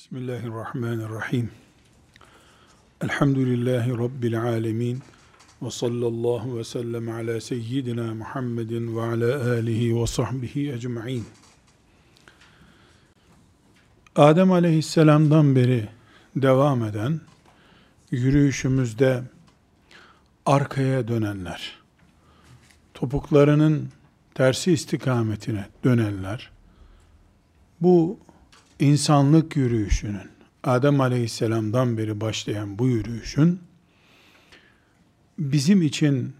Bismillahirrahmanirrahim. Elhamdülillahi Rabbil alemin. Ve sallallahu ve sellem ala seyyidina Muhammedin ve ala alihi ve sahbihi ecma'in. Adem aleyhisselamdan beri devam eden yürüyüşümüzde arkaya dönenler, topuklarının tersi istikametine dönenler, bu insanlık yürüyüşünün, Adem Aleyhisselam'dan beri başlayan bu yürüyüşün, bizim için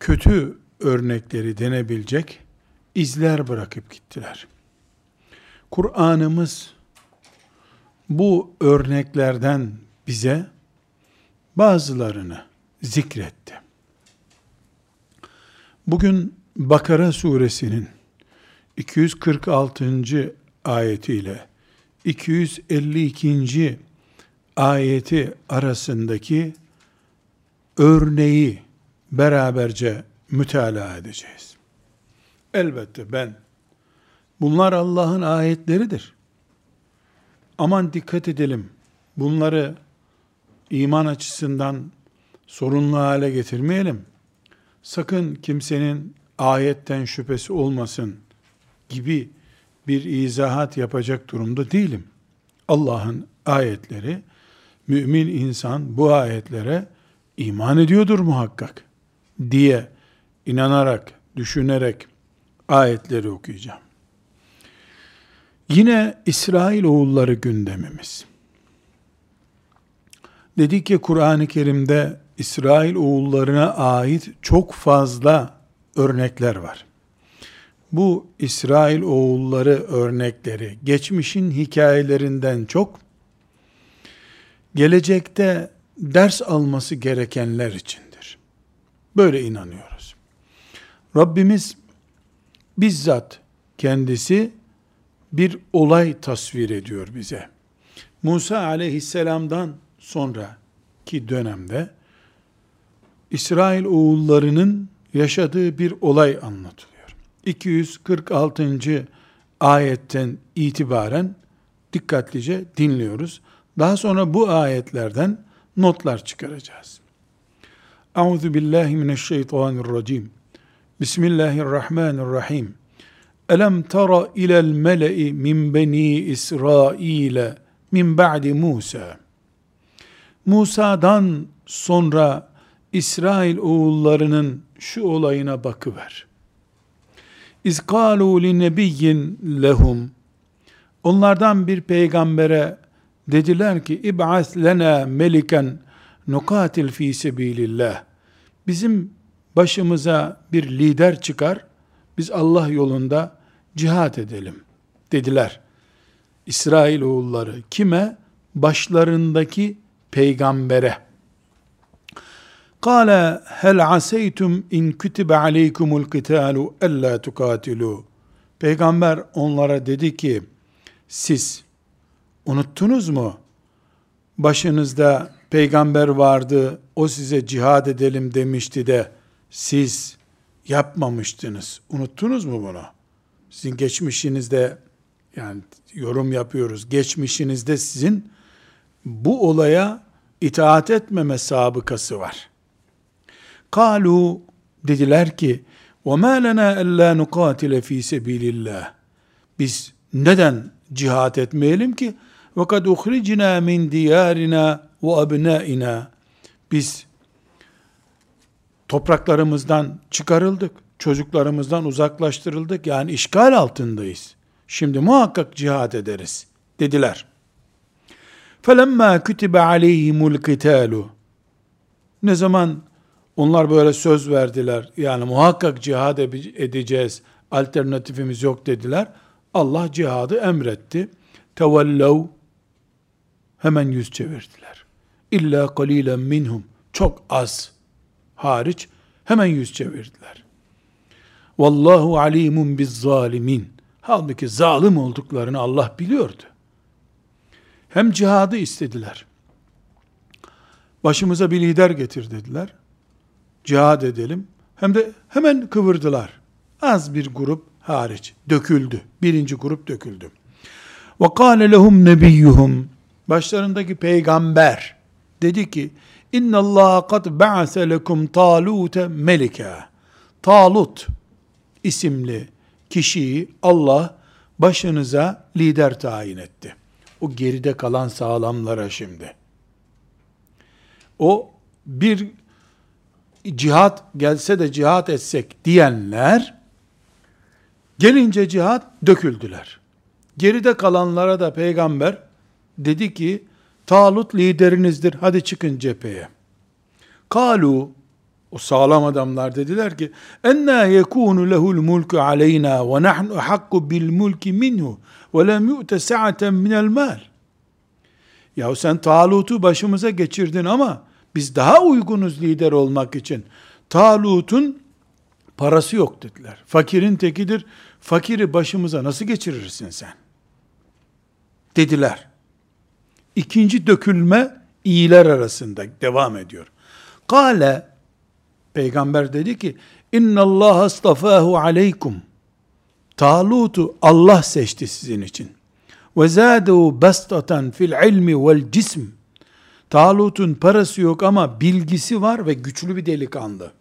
kötü örnekleri denebilecek izler bırakıp gittiler. Kur'an'ımız bu örneklerden bize bazılarını zikretti. Bugün Bakara suresinin 246. ayetiyle 252. ayeti arasındaki örneği beraberce mütalaa edeceğiz. Elbette ben bunlar Allah'ın ayetleridir. Aman dikkat edelim. Bunları iman açısından sorunlu hale getirmeyelim. Sakın kimsenin ayetten şüphesi olmasın gibi bir izahat yapacak durumda değilim. Allah'ın ayetleri, mümin insan bu ayetlere iman ediyordur muhakkak diye inanarak, düşünerek ayetleri okuyacağım. Yine İsrail oğulları gündemimiz. Dedik ki Kur'an-ı Kerim'de İsrail oğullarına ait çok fazla örnekler var bu İsrail oğulları örnekleri geçmişin hikayelerinden çok gelecekte ders alması gerekenler içindir. Böyle inanıyoruz. Rabbimiz bizzat kendisi bir olay tasvir ediyor bize. Musa aleyhisselamdan sonraki dönemde İsrail oğullarının yaşadığı bir olay anlatılıyor. 246. ayetten itibaren dikkatlice dinliyoruz. Daha sonra bu ayetlerden notlar çıkaracağız. Euzu billahi mineşşeytanirracim. Bismillahirrahmanirrahim. Elem tara ilel mele'i min beni İsrail min ba'di Musa. Musa'dan sonra İsrail oğullarının şu olayına bakıver. İzkalu li nebiyyin lehum onlardan bir peygambere dediler ki ib'as lena meliken nukatil fi sebilillah bizim başımıza bir lider çıkar biz Allah yolunda cihat edelim dediler. İsrail oğulları kime? Başlarındaki peygambere. Kale hel aseytum in kütübe aleykumul kitalu ella tukatilu. Peygamber onlara dedi ki siz unuttunuz mu? Başınızda peygamber vardı. O size cihad edelim demişti de siz yapmamıştınız. Unuttunuz mu bunu? Sizin geçmişinizde yani yorum yapıyoruz. Geçmişinizde sizin bu olaya itaat etmeme sabıkası var. Kalu dediler ki وَمَا لَنَا أَلَّا نُقَاتِلَ ف۪ي سَب۪يلِ Biz neden cihat etmeyelim ki? وَقَدْ اُخْرِجْنَا مِنْ دِيَارِنَا وَأَبْنَائِنَا Biz topraklarımızdan çıkarıldık. Çocuklarımızdan uzaklaştırıldık. Yani işgal altındayız. Şimdi muhakkak cihat ederiz dediler. فَلَمَّا كُتِبَ عَلَيْهِمُ الْقِتَالُ Ne zaman onlar böyle söz verdiler. Yani muhakkak cihad edeceğiz. Alternatifimiz yok dediler. Allah cihadı emretti. Tevellev hemen yüz çevirdiler. İlla kalilen minhum çok az hariç hemen yüz çevirdiler. Vallahu alimun biz zalimin. Halbuki zalim olduklarını Allah biliyordu. Hem cihadı istediler. Başımıza bir lider getir dediler cihad edelim. Hem de hemen kıvırdılar. Az bir grup hariç döküldü. Birinci grup döküldü. Ve kâle lehum nebiyyuhum. Başlarındaki peygamber dedi ki İnna Allah kad ba'ase lekum Talut'e melika. Talut isimli kişiyi Allah başınıza lider tayin etti. O geride kalan sağlamlara şimdi. O bir cihat gelse de cihat etsek diyenler gelince cihat döküldüler. Geride kalanlara da peygamber dedi ki Talut liderinizdir hadi çıkın cepheye. Kalu o sağlam adamlar dediler ki enna yekunu lehul mulku aleyna ve nahnu hakku bil mulki minhu ve lem yu'te sa'aten minel mal. Ya sen Talut'u başımıza geçirdin ama biz daha uygunuz lider olmak için. Talut'un parası yok dediler. Fakirin tekidir. Fakiri başımıza nasıl geçirirsin sen? Dediler. İkinci dökülme iyiler arasında devam ediyor. Kale Peygamber dedi ki İnna Allah astafahu aleykum. Talut'u Allah seçti sizin için. Ve zâdehu bastatan fil ilmi vel cism. Talut'un parası yok ama bilgisi var ve güçlü bir delikanlı.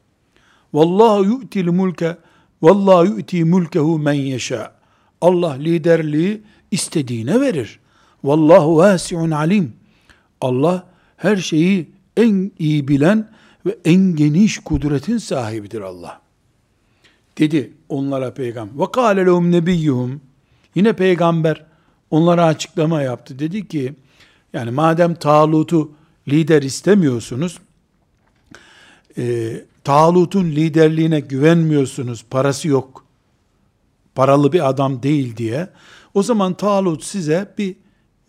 Vallahu yu'til mulke vallahu yu'ti mulkehu men yeşâ. Allah liderliği istediğine verir. Vallahu vasiun alim. Allah her şeyi en iyi bilen ve en geniş kudretin sahibidir Allah. Dedi onlara peygamber. Ve kâle lehum nebiyyuhum. Yine peygamber onlara açıklama yaptı. Dedi ki, yani madem Talut'u lider istemiyorsunuz, e, Talut'un liderliğine güvenmiyorsunuz, parası yok, paralı bir adam değil diye, o zaman Talut size bir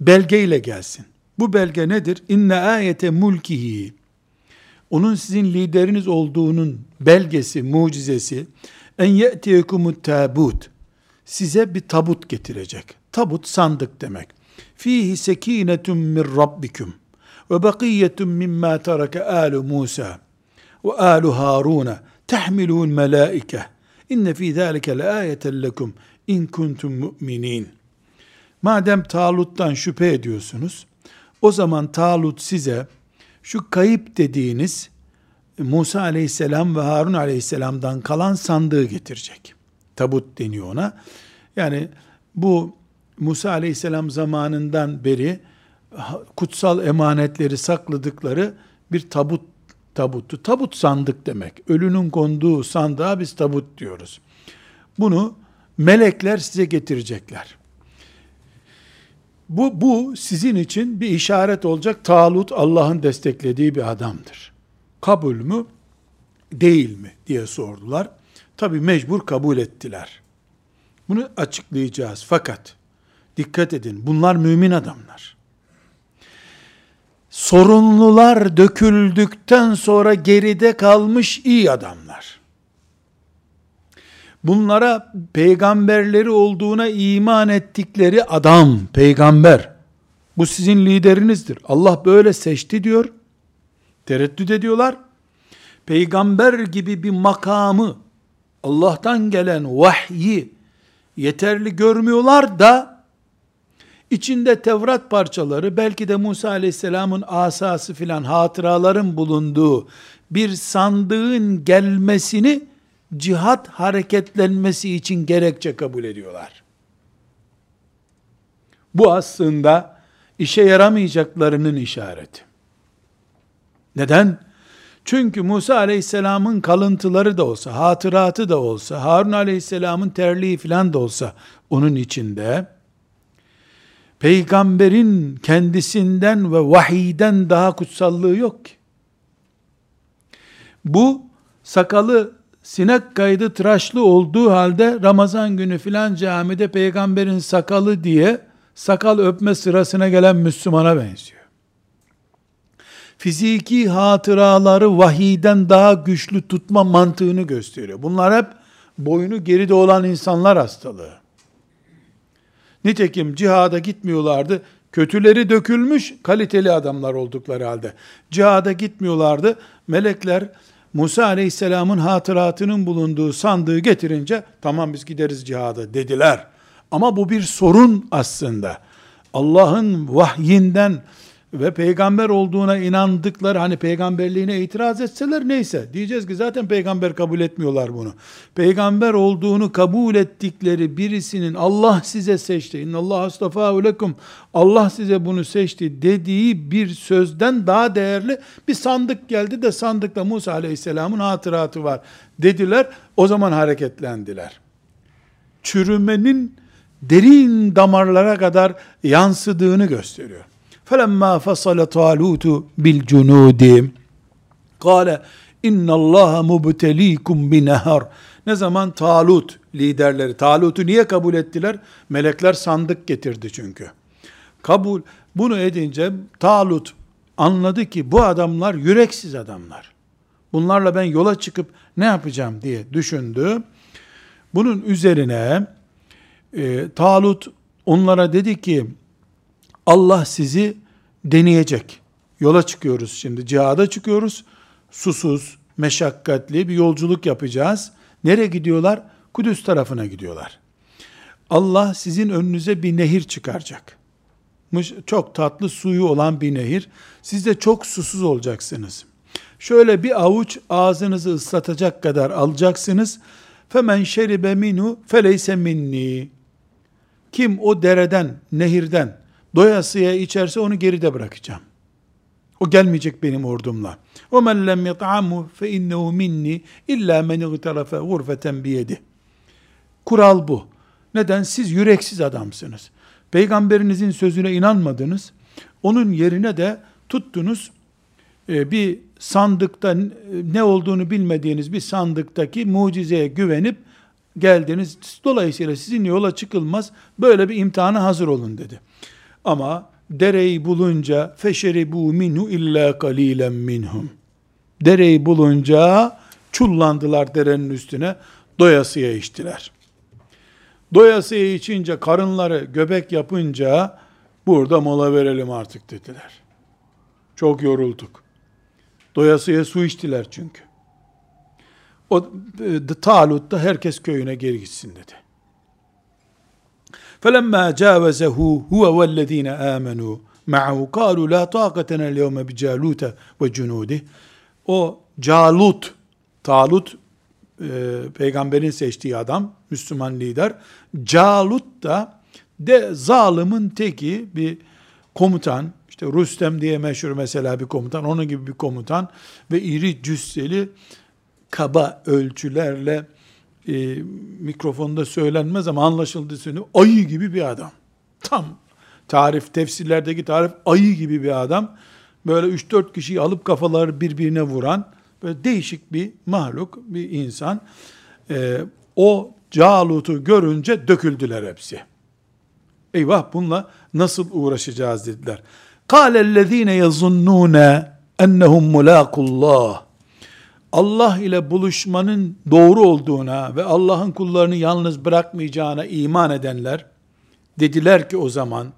belgeyle gelsin. Bu belge nedir? İnne ayete mulkihi. Onun sizin lideriniz olduğunun belgesi, mucizesi en ye'tiyekumut tabut. Size bir tabut getirecek. Tabut sandık demek. Fihi sekinetun min rabbikum ve bakiyetun mimma tereke alu Musa ve alu Harun tahmilun melaike. İnne fi zalike laayeten lekum in kuntum mu'minin. Madem Talut'tan şüphe ediyorsunuz, o zaman Talut size şu kayıp dediğiniz Musa aleyhisselam ve Harun aleyhisselamdan kalan sandığı getirecek. Tabut deniyor ona. Yani bu Musa aleyhisselam zamanından beri kutsal emanetleri sakladıkları bir tabut tabuttu. Tabut sandık demek. Ölünün konduğu sandığa biz tabut diyoruz. Bunu melekler size getirecekler. Bu, bu sizin için bir işaret olacak. Talut Allah'ın desteklediği bir adamdır. Kabul mü? Değil mi? diye sordular. Tabi mecbur kabul ettiler. Bunu açıklayacağız. Fakat dikkat edin bunlar mümin adamlar. Sorunlular döküldükten sonra geride kalmış iyi adamlar bunlara peygamberleri olduğuna iman ettikleri adam, peygamber, bu sizin liderinizdir. Allah böyle seçti diyor. Tereddüt ediyorlar. Peygamber gibi bir makamı, Allah'tan gelen vahyi yeterli görmüyorlar da, içinde Tevrat parçaları, belki de Musa aleyhisselamın asası filan hatıraların bulunduğu bir sandığın gelmesini cihat hareketlenmesi için gerekçe kabul ediyorlar. Bu aslında işe yaramayacaklarının işareti. Neden? Çünkü Musa aleyhisselamın kalıntıları da olsa, hatıratı da olsa, Harun aleyhisselamın terliği filan da olsa onun içinde, peygamberin kendisinden ve vahiyden daha kutsallığı yok ki. Bu sakalı sinek kaydı tıraşlı olduğu halde Ramazan günü filan camide peygamberin sakalı diye sakal öpme sırasına gelen Müslümana benziyor. Fiziki hatıraları vahiden daha güçlü tutma mantığını gösteriyor. Bunlar hep boynu geride olan insanlar hastalığı. Nitekim cihada gitmiyorlardı. Kötüleri dökülmüş, kaliteli adamlar oldukları halde. Cihada gitmiyorlardı. Melekler Musa aleyhisselamın hatıratının bulunduğu sandığı getirince tamam biz gideriz cihada dediler. Ama bu bir sorun aslında. Allah'ın vahyinden ve peygamber olduğuna inandıkları hani peygamberliğine itiraz etseler neyse diyeceğiz ki zaten peygamber kabul etmiyorlar bunu. Peygamber olduğunu kabul ettikleri birisinin Allah size seçti. İnnallah astafa lekum. Allah size bunu seçti dediği bir sözden daha değerli bir sandık geldi de sandıkta Musa Aleyhisselam'ın hatıratı var dediler. O zaman hareketlendiler. Çürümenin derin damarlara kadar yansıdığını gösteriyor. فَلَمَّا فَصَلَ طَالُوتُ بِالْجُنُودِ قَالَ اِنَّ اللّٰهَ مُبْتَل۪يكُمْ بِنَهَرٍ Ne zaman Talut liderleri, Talut'u niye kabul ettiler? Melekler sandık getirdi çünkü. Kabul, bunu edince Talut anladı ki bu adamlar yüreksiz adamlar. Bunlarla ben yola çıkıp ne yapacağım diye düşündü. Bunun üzerine e, Talut onlara dedi ki Allah sizi deneyecek. Yola çıkıyoruz şimdi. Cihada çıkıyoruz. Susuz, meşakkatli bir yolculuk yapacağız. Nereye gidiyorlar? Kudüs tarafına gidiyorlar. Allah sizin önünüze bir nehir çıkaracak. Çok tatlı suyu olan bir nehir. Siz de çok susuz olacaksınız. Şöyle bir avuç ağzınızı ıslatacak kadar alacaksınız. Femen şeribe minu feleyse minni. Kim o dereden, nehirden doyasıya içerse onu geride bırakacağım. O gelmeyecek benim ordumla. O men lem yat'amu fe innehu minni illa men igtarafe gurfeten biyedi. Kural bu. Neden? Siz yüreksiz adamsınız. Peygamberinizin sözüne inanmadınız. Onun yerine de tuttunuz e, bir sandıkta ne olduğunu bilmediğiniz bir sandıktaki mucizeye güvenip geldiniz. Dolayısıyla sizin yola çıkılmaz. Böyle bir imtihana hazır olun dedi. Ama dereyi bulunca feşeribu minhu illa kalilen minhum. Dereyi bulunca çullandılar derenin üstüne, doyasıya içtiler. Doyasıya içince, karınları göbek yapınca, burada mola verelim artık dediler. Çok yorulduk. Doyasıya su içtiler çünkü. O e, Talut da herkes köyüne geri gitsin dedi. فَلَمَّا جَاوَزَهُ هُوَ وَالَّذ۪ينَ آمَنُوا مَعَهُ قَالُوا لَا طَاقَتَنَا الْيَوْمَ بِجَالُوتَ وَجُنُودِهِ O Calut, Talut e, peygamberin seçtiği adam, Müslüman lider. Calut da de zalimin teki bir komutan, işte Rüstem diye meşhur mesela bir komutan, onun gibi bir komutan ve iri cüsseli kaba ölçülerle e, mikrofonda söylenmez ama anlaşıldığı söyleniyor. Ayı gibi bir adam. Tam tarif, tefsirlerdeki tarif ayı gibi bir adam. Böyle 3-4 kişiyi alıp kafaları birbirine vuran böyle değişik bir mahluk, bir insan. E, o Calut'u görünce döküldüler hepsi. Eyvah bununla nasıl uğraşacağız dediler. قَالَ الَّذ۪ينَ يَظُنُّونَ اَنَّهُمْ مُلَاقُ اللّٰهِ Allah ile buluşmanın doğru olduğuna ve Allah'ın kullarını yalnız bırakmayacağına iman edenler dediler ki o zaman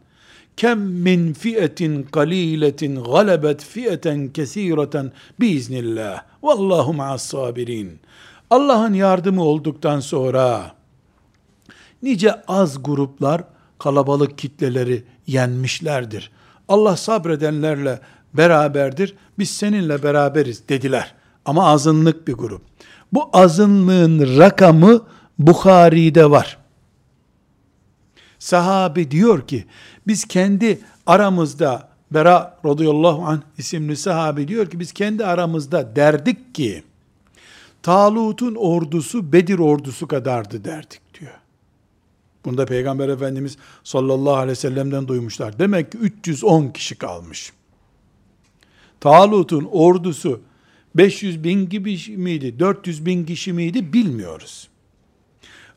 kem min fiyetin kaliletin galebet fiyeten kesireten biiznillah vallahu ma'as sabirin Allah'ın yardımı olduktan sonra nice az gruplar kalabalık kitleleri yenmişlerdir. Allah sabredenlerle beraberdir. Biz seninle beraberiz dediler. Ama azınlık bir grup. Bu azınlığın rakamı Bukhari'de var. Sahabi diyor ki, biz kendi aramızda, Bera radıyallahu anh isimli sahabi diyor ki, biz kendi aramızda derdik ki, Talut'un ordusu Bedir ordusu kadardı derdik diyor. Bunu da Peygamber Efendimiz sallallahu aleyhi ve sellem'den duymuşlar. Demek ki 310 kişi kalmış. Talut'un ordusu 500 bin gibi miydi, 400 bin kişi miydi bilmiyoruz.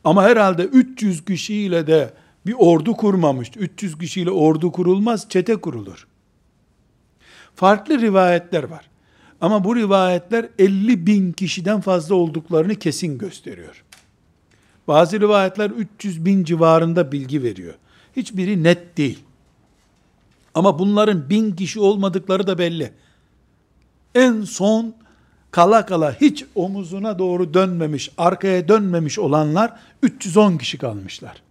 Ama herhalde 300 kişiyle de bir ordu kurmamıştı. 300 kişiyle ordu kurulmaz, çete kurulur. Farklı rivayetler var. Ama bu rivayetler 50 bin kişiden fazla olduklarını kesin gösteriyor. Bazı rivayetler 300 bin civarında bilgi veriyor. Hiçbiri net değil. Ama bunların bin kişi olmadıkları da belli. En son kala kala hiç omuzuna doğru dönmemiş, arkaya dönmemiş olanlar 310 kişi kalmışlar.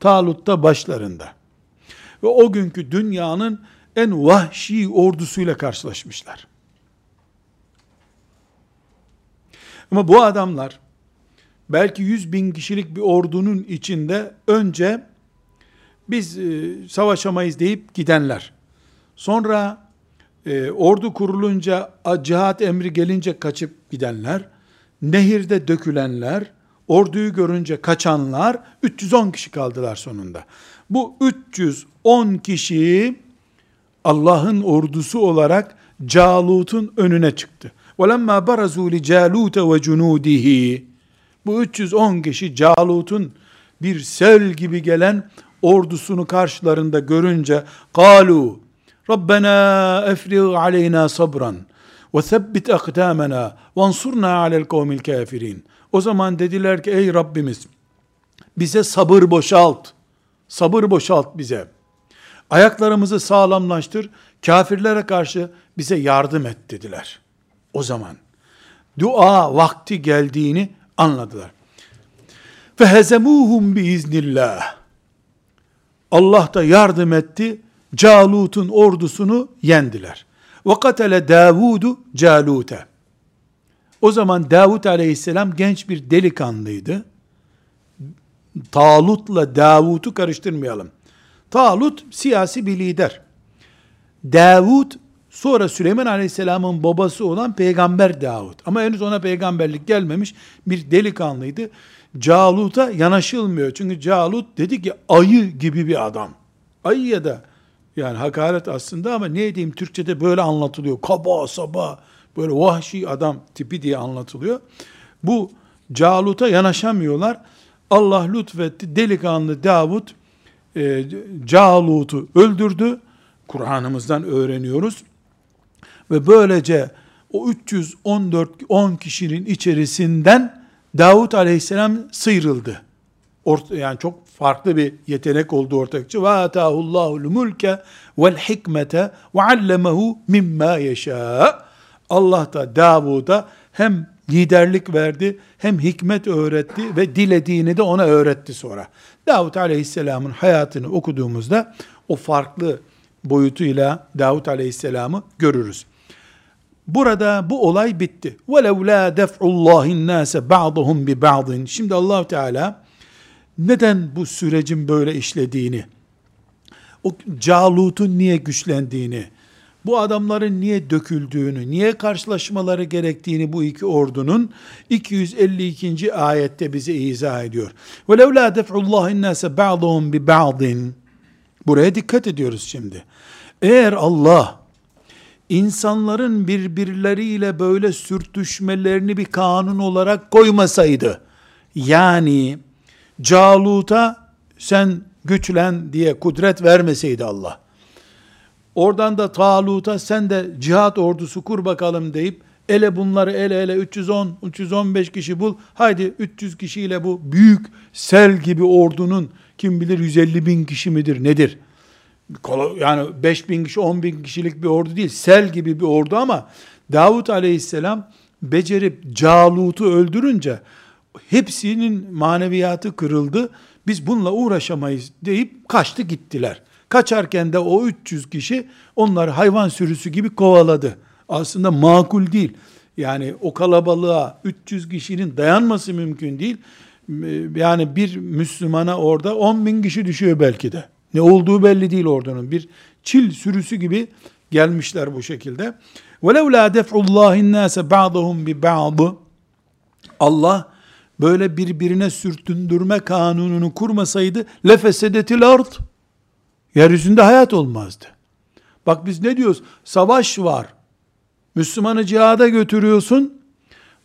Talut da başlarında. ve o günkü dünyanın en vahşi ordusuyla karşılaşmışlar. Ama bu adamlar belki yüz bin kişilik bir ordunun içinde önce biz e, savaşamayız deyip gidenler. Sonra e, ordu kurulunca cihat emri gelince kaçıp gidenler, nehirde dökülenler, orduyu görünce kaçanlar 310 kişi kaldılar sonunda. Bu 310 kişi Allah'ın ordusu olarak Calut'un önüne çıktı. وَلَمَّا بَرَزُوا لِجَالُوتَ وَجُنُودِهِ Bu 310 kişi Calut'un bir sel gibi gelen ordusunu karşılarında görünce قَالُوا Rabbena efrig aleyna sabran ve sebbit akdamena ve ansurna alel kavmil kafirin. O zaman dediler ki ey Rabbimiz bize sabır boşalt. Sabır boşalt bize. Ayaklarımızı sağlamlaştır. Kafirlere karşı bize yardım et dediler. O zaman dua vakti geldiğini anladılar. Fehezemuhum biiznillah. Allah da yardım etti Calut'un ordusunu yendiler. Ve katele Davudu Calut'e. O zaman Davud aleyhisselam genç bir delikanlıydı. Talut'la Davud'u karıştırmayalım. Talut siyasi bir lider. Davud sonra Süleyman Aleyhisselam'ın babası olan peygamber Davud. Ama henüz ona peygamberlik gelmemiş bir delikanlıydı. Calut'a yanaşılmıyor. Çünkü Calut dedi ki ayı gibi bir adam. Ayı ya da yani hakaret aslında ama ne diyeyim Türkçe'de böyle anlatılıyor. Kaba saba böyle vahşi adam tipi diye anlatılıyor. Bu Calut'a yanaşamıyorlar. Allah lütfetti. Delikanlı Davud e, Calut'u öldürdü. Kur'an'ımızdan öğreniyoruz. Ve böylece o 314 10 kişinin içerisinden Davut aleyhisselam sıyrıldı. Orta, yani çok farklı bir yetenek oldu ortaya çıktı. Ve atahullahul mulke vel hikmete ve allemehu mimma yeşâ. Allah da Davud'a hem liderlik verdi, hem hikmet öğretti ve dilediğini de ona öğretti sonra. Davud Aleyhisselam'ın hayatını okuduğumuzda o farklı boyutuyla Davud Aleyhisselam'ı görürüz. Burada bu olay bitti. وَلَوْ لَا دَفْعُ اللّٰهِ النَّاسَ بَعْضُهُمْ بِبَعْضٍ Şimdi allah Teala neden bu sürecin böyle işlediğini, o Calut'un niye güçlendiğini, bu adamların niye döküldüğünü, niye karşılaşmaları gerektiğini bu iki ordunun 252. ayette bize izah ediyor. وَلَوْ لَا دَفْعُ اللّٰهِ النَّاسَ بَعْضُهُمْ بِبَعْضٍ Buraya dikkat ediyoruz şimdi. Eğer Allah insanların birbirleriyle böyle sürtüşmelerini bir kanun olarak koymasaydı, yani Calut'a sen güçlen diye kudret vermeseydi Allah, oradan da Talut'a sen de cihat ordusu kur bakalım deyip, ele bunları ele ele 310, 315 kişi bul, haydi 300 kişiyle bu büyük sel gibi ordunun kim bilir 150 bin kişi midir nedir? Yani 5 bin kişi 10 bin kişilik bir ordu değil sel gibi bir ordu ama Davut aleyhisselam becerip Calut'u öldürünce hepsinin maneviyatı kırıldı. Biz bununla uğraşamayız deyip kaçtı gittiler. Kaçarken de o 300 kişi onları hayvan sürüsü gibi kovaladı. Aslında makul değil. Yani o kalabalığa 300 kişinin dayanması mümkün değil. Yani bir Müslümana orada 10 bin kişi düşüyor belki de. Ne olduğu belli değil ordunun. Bir çil sürüsü gibi gelmişler bu şekilde. وَلَوْ لَا دَفْعُ اللّٰهِ النَّاسَ بَعْضَهُمْ بِبَعْضِ Allah böyle birbirine sürtündürme kanununu kurmasaydı lefesedetil ard yeryüzünde hayat olmazdı. Bak biz ne diyoruz? Savaş var. Müslümanı cihada götürüyorsun.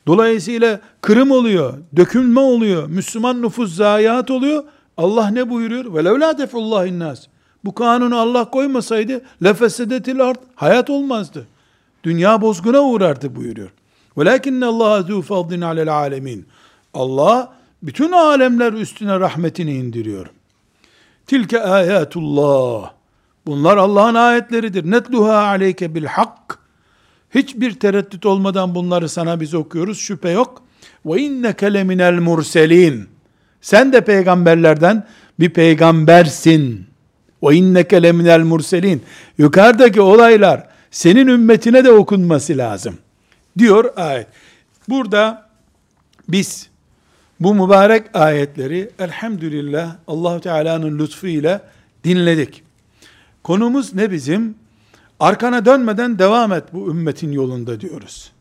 Dolayısıyla kırım oluyor, dökülme oluyor, Müslüman nüfus zayiat oluyor. Allah ne buyuruyor? Ve levla defullahin nas. Bu kanunu Allah koymasaydı lefesedetil ard hayat olmazdı. Dünya bozguna uğrardı buyuruyor. Velakinne Allah zu fadlin alel alemin. Allah bütün alemler üstüne rahmetini indiriyor. Tilke ayatullah. Bunlar Allah'ın ayetleridir. Netluha aleyke bil hak. Hiçbir tereddüt olmadan bunları sana biz okuyoruz. Şüphe yok. Ve inneke leminel murselin. Sen de peygamberlerden bir peygambersin. Ve inneke leminel murselin. Yukarıdaki olaylar senin ümmetine de okunması lazım. Diyor ayet. Burada biz bu mübarek ayetleri elhamdülillah Allahu Teala'nın lütfuyla dinledik. Konumuz ne bizim? Arkana dönmeden devam et bu ümmetin yolunda diyoruz.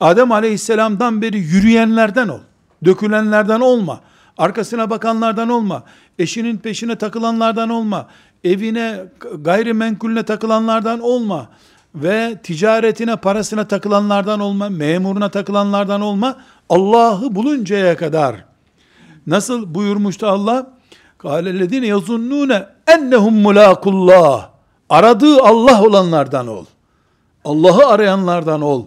Adem aleyhisselamdan beri yürüyenlerden ol. Dökülenlerden olma. Arkasına bakanlardan olma. Eşinin peşine takılanlardan olma. Evine, gayrimenkulüne takılanlardan olma. Ve ticaretine, parasına takılanlardan olma. Memuruna takılanlardan olma. Allah'ı buluncaya kadar. Nasıl buyurmuştu Allah? Kâlellezîne yazunnûne ennehum mulâkullah. Aradığı Allah olanlardan ol. Allah'ı arayanlardan ol.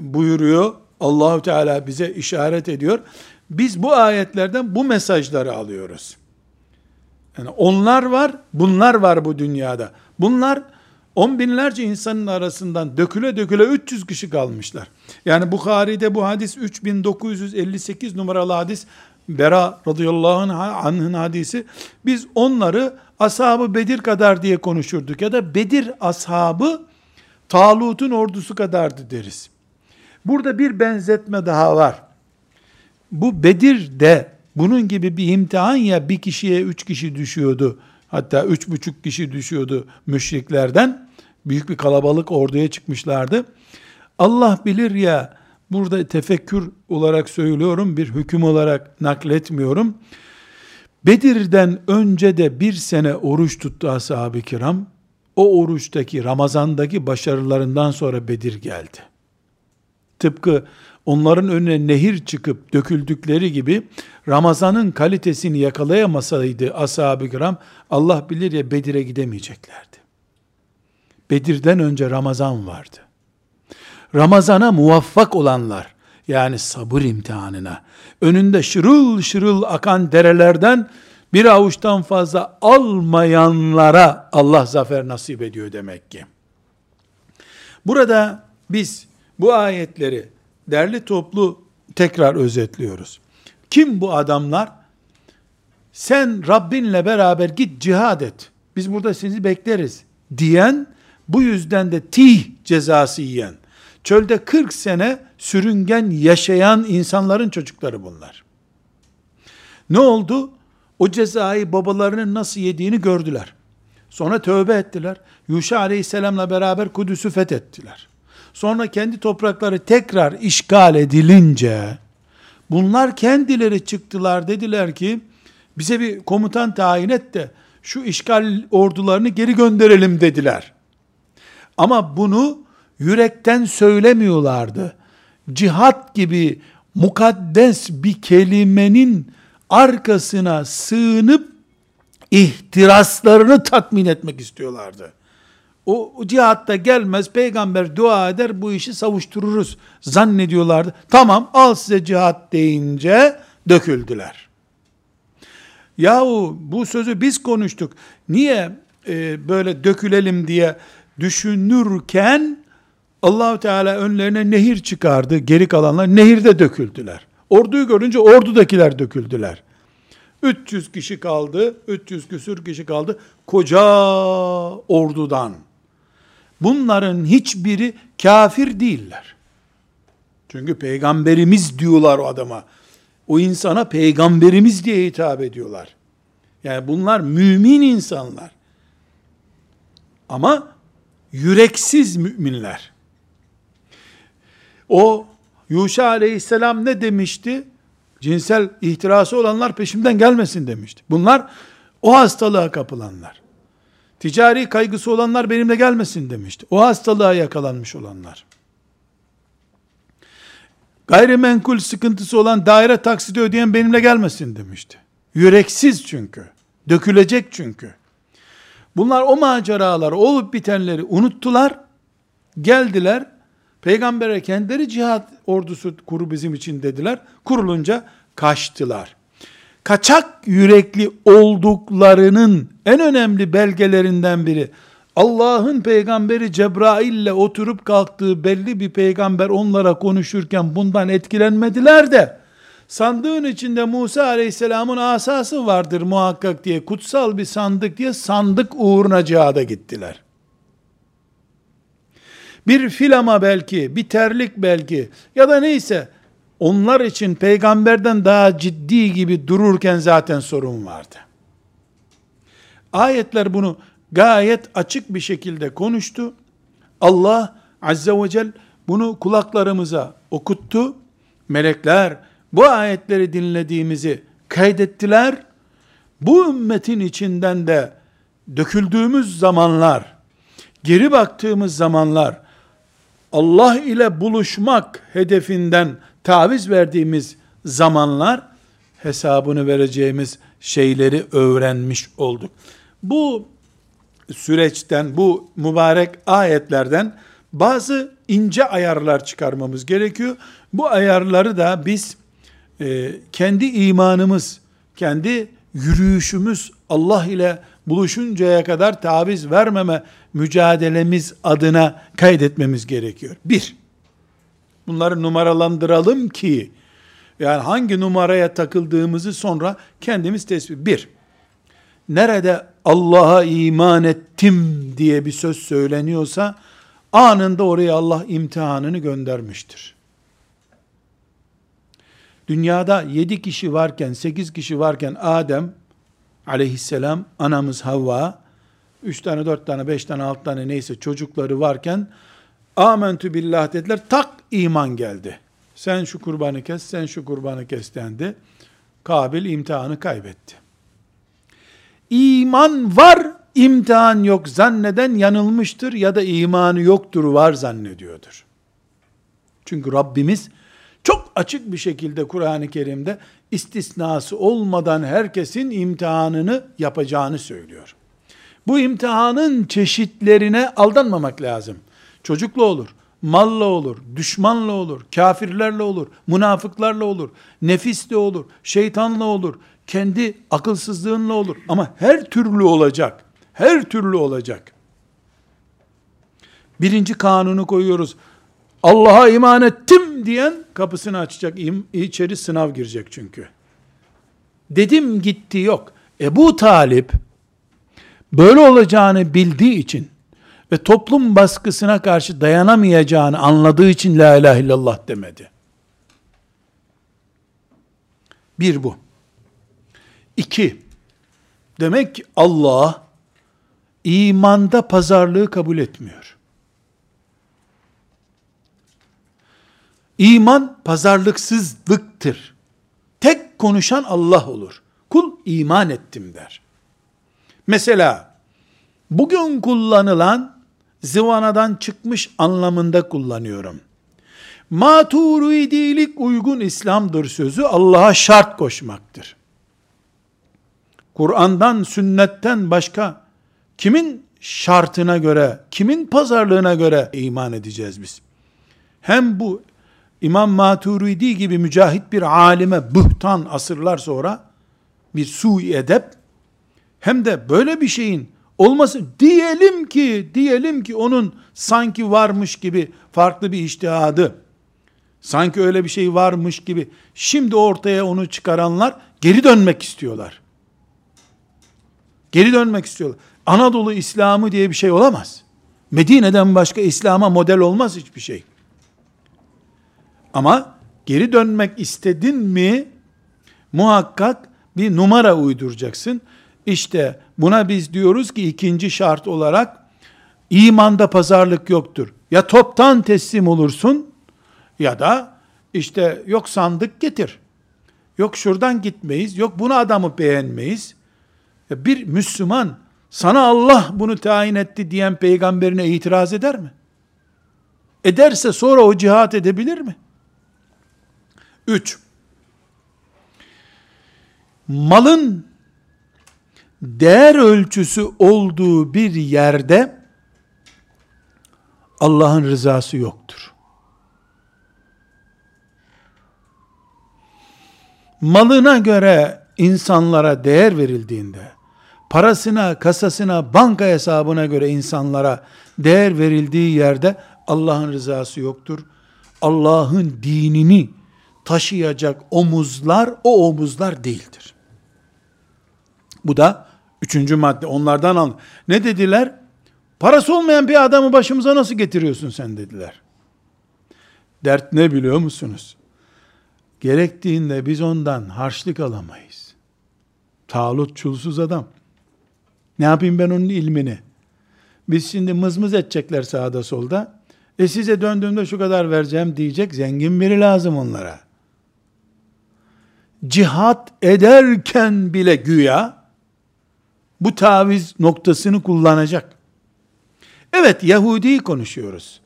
buyuruyor. Allahu Teala bize işaret ediyor. Biz bu ayetlerden bu mesajları alıyoruz. Yani onlar var, bunlar var bu dünyada. Bunlar on binlerce insanın arasından döküle döküle 300 kişi kalmışlar. Yani Bukhari'de bu hadis 3958 numaralı hadis Bera radıyallahu anh'ın hadisi. Biz onları ashabı Bedir kadar diye konuşurduk ya da Bedir ashabı Talut'un ordusu kadardı deriz. Burada bir benzetme daha var. Bu Bedir'de bunun gibi bir imtihan ya bir kişiye üç kişi düşüyordu. Hatta üç buçuk kişi düşüyordu müşriklerden. Büyük bir kalabalık orduya çıkmışlardı. Allah bilir ya burada tefekkür olarak söylüyorum bir hüküm olarak nakletmiyorum. Bedir'den önce de bir sene oruç tuttu ashab-ı kiram. O oruçtaki Ramazan'daki başarılarından sonra Bedir geldi. Tıpkı onların önüne nehir çıkıp döküldükleri gibi Ramazan'ın kalitesini yakalayamasaydı ashab-ı kiram Allah bilir ya Bedir'e gidemeyeceklerdi. Bedir'den önce Ramazan vardı. Ramazana muvaffak olanlar yani sabır imtihanına önünde şırıl şırıl akan derelerden bir avuçtan fazla almayanlara Allah zafer nasip ediyor demek ki. Burada biz bu ayetleri derli toplu tekrar özetliyoruz. Kim bu adamlar? Sen Rabbinle beraber git cihad et. Biz burada sizi bekleriz diyen, bu yüzden de tih cezası yiyen, çölde 40 sene sürüngen yaşayan insanların çocukları bunlar. Ne oldu? O cezayı babalarının nasıl yediğini gördüler. Sonra tövbe ettiler. Yuşa aleyhisselamla beraber Kudüs'ü fethettiler. Sonra kendi toprakları tekrar işgal edilince bunlar kendileri çıktılar dediler ki bize bir komutan tayin et de şu işgal ordularını geri gönderelim dediler. Ama bunu yürekten söylemiyorlardı. Cihat gibi mukaddes bir kelimenin arkasına sığınıp ihtiraslarını tatmin etmek istiyorlardı. O, o cihatta gelmez, peygamber dua eder, bu işi savuştururuz zannediyorlardı. Tamam, al size cihat deyince döküldüler. Yahu bu sözü biz konuştuk. Niye e, böyle dökülelim diye düşünürken Allahu Teala önlerine nehir çıkardı. Geri kalanlar nehirde döküldüler. Orduyu görünce ordudakiler döküldüler. 300 kişi kaldı, 300 küsür kişi kaldı. Koca ordudan. Bunların hiçbiri kafir değiller. Çünkü peygamberimiz diyorlar o adama. O insana peygamberimiz diye hitap ediyorlar. Yani bunlar mümin insanlar. Ama yüreksiz müminler. O Yuşa aleyhisselam ne demişti? Cinsel ihtirası olanlar peşimden gelmesin demişti. Bunlar o hastalığa kapılanlar. Ticari kaygısı olanlar benimle gelmesin demişti. O hastalığa yakalanmış olanlar. Gayrimenkul sıkıntısı olan daire taksidi ödeyen benimle gelmesin demişti. Yüreksiz çünkü. Dökülecek çünkü. Bunlar o maceralar, olup bitenleri unuttular. Geldiler. Peygambere kendileri cihat ordusu kuru bizim için dediler. Kurulunca kaçtılar. Kaçak yürekli olduklarının en önemli belgelerinden biri Allah'ın peygamberi Cebrail ile oturup kalktığı belli bir peygamber onlara konuşurken bundan etkilenmediler de Sandığın içinde Musa aleyhisselamın asası vardır muhakkak diye, kutsal bir sandık diye sandık uğruna cihada gittiler. Bir filama belki, bir terlik belki ya da neyse onlar için peygamberden daha ciddi gibi dururken zaten sorun vardı. Ayetler bunu gayet açık bir şekilde konuştu. Allah Azze ve Celle bunu kulaklarımıza okuttu. Melekler bu ayetleri dinlediğimizi kaydettiler. Bu ümmetin içinden de döküldüğümüz zamanlar, geri baktığımız zamanlar, Allah ile buluşmak hedefinden taviz verdiğimiz zamanlar, hesabını vereceğimiz şeyleri öğrenmiş olduk. Bu süreçten, bu mübarek ayetlerden bazı ince ayarlar çıkarmamız gerekiyor. Bu ayarları da biz e, kendi imanımız, kendi yürüyüşümüz Allah ile buluşuncaya kadar taviz vermeme mücadelemiz adına kaydetmemiz gerekiyor. Bir, bunları numaralandıralım ki, yani hangi numaraya takıldığımızı sonra kendimiz tespit. Bir, nerede Allah'a iman ettim diye bir söz söyleniyorsa, anında oraya Allah imtihanını göndermiştir. Dünyada yedi kişi varken, sekiz kişi varken Adem aleyhisselam, anamız Havva, üç tane, dört tane, beş tane, altı tane neyse çocukları varken amentü billah dediler, tak iman geldi. Sen şu kurbanı kes, sen şu kurbanı kes dendi. Kabil imtihanı kaybetti. İman var, imtihan yok zanneden yanılmıştır ya da imanı yoktur var zannediyordur. Çünkü Rabbimiz çok açık bir şekilde Kur'an-ı Kerim'de istisnası olmadan herkesin imtihanını yapacağını söylüyor. Bu imtihanın çeşitlerine aldanmamak lazım. Çocukla olur, malla olur, düşmanla olur, kafirlerle olur, münafıklarla olur, nefisle olur, şeytanla olur, kendi akılsızlığınla olur. Ama her türlü olacak. Her türlü olacak. Birinci kanunu koyuyoruz. Allah'a iman ettim diyen kapısını açacak. içeri sınav girecek çünkü. Dedim gitti yok. Ebu Talip böyle olacağını bildiği için ve toplum baskısına karşı dayanamayacağını anladığı için la ilahe illallah demedi. Bir bu. İki, demek ki Allah imanda pazarlığı kabul etmiyor. İman pazarlıksızlıktır. Tek konuşan Allah olur. Kul iman ettim der. Mesela bugün kullanılan zıvanadan çıkmış anlamında kullanıyorum. Maturidilik uygun İslam'dır sözü Allah'a şart koşmaktır. Kur'an'dan, sünnetten başka kimin şartına göre, kimin pazarlığına göre iman edeceğiz biz? Hem bu İmam Maturidi gibi mücahit bir alime bühtan asırlar sonra bir su edep hem de böyle bir şeyin olması diyelim ki diyelim ki onun sanki varmış gibi farklı bir iştihadı sanki öyle bir şey varmış gibi şimdi ortaya onu çıkaranlar geri dönmek istiyorlar. Geri dönmek istiyorlar. Anadolu İslamı diye bir şey olamaz. Medine'den başka İslam'a model olmaz hiçbir şey. Ama geri dönmek istedin mi muhakkak bir numara uyduracaksın. İşte buna biz diyoruz ki ikinci şart olarak imanda pazarlık yoktur. Ya toptan teslim olursun ya da işte yok sandık getir. Yok şuradan gitmeyiz. Yok bunu adamı beğenmeyiz. Bir Müslüman sana Allah bunu tayin etti diyen peygamberine itiraz eder mi? Ederse sonra o cihat edebilir mi? Üç, malın değer ölçüsü olduğu bir yerde Allah'ın rızası yoktur. Malına göre insanlara değer verildiğinde, parasına, kasasına, banka hesabına göre insanlara değer verildiği yerde Allah'ın rızası yoktur. Allah'ın dinini taşıyacak omuzlar o omuzlar değildir. Bu da üçüncü madde. Onlardan al. Ne dediler? Parası olmayan bir adamı başımıza nasıl getiriyorsun sen dediler. Dert ne biliyor musunuz? Gerektiğinde biz ondan harçlık alamayız. Talut çulsuz adam. Ne yapayım ben onun ilmini? Biz şimdi mızmız edecekler sağda solda. E size döndüğümde şu kadar vereceğim diyecek zengin biri lazım onlara. Cihat ederken bile güya bu taviz noktasını kullanacak. Evet Yahudi konuşuyoruz.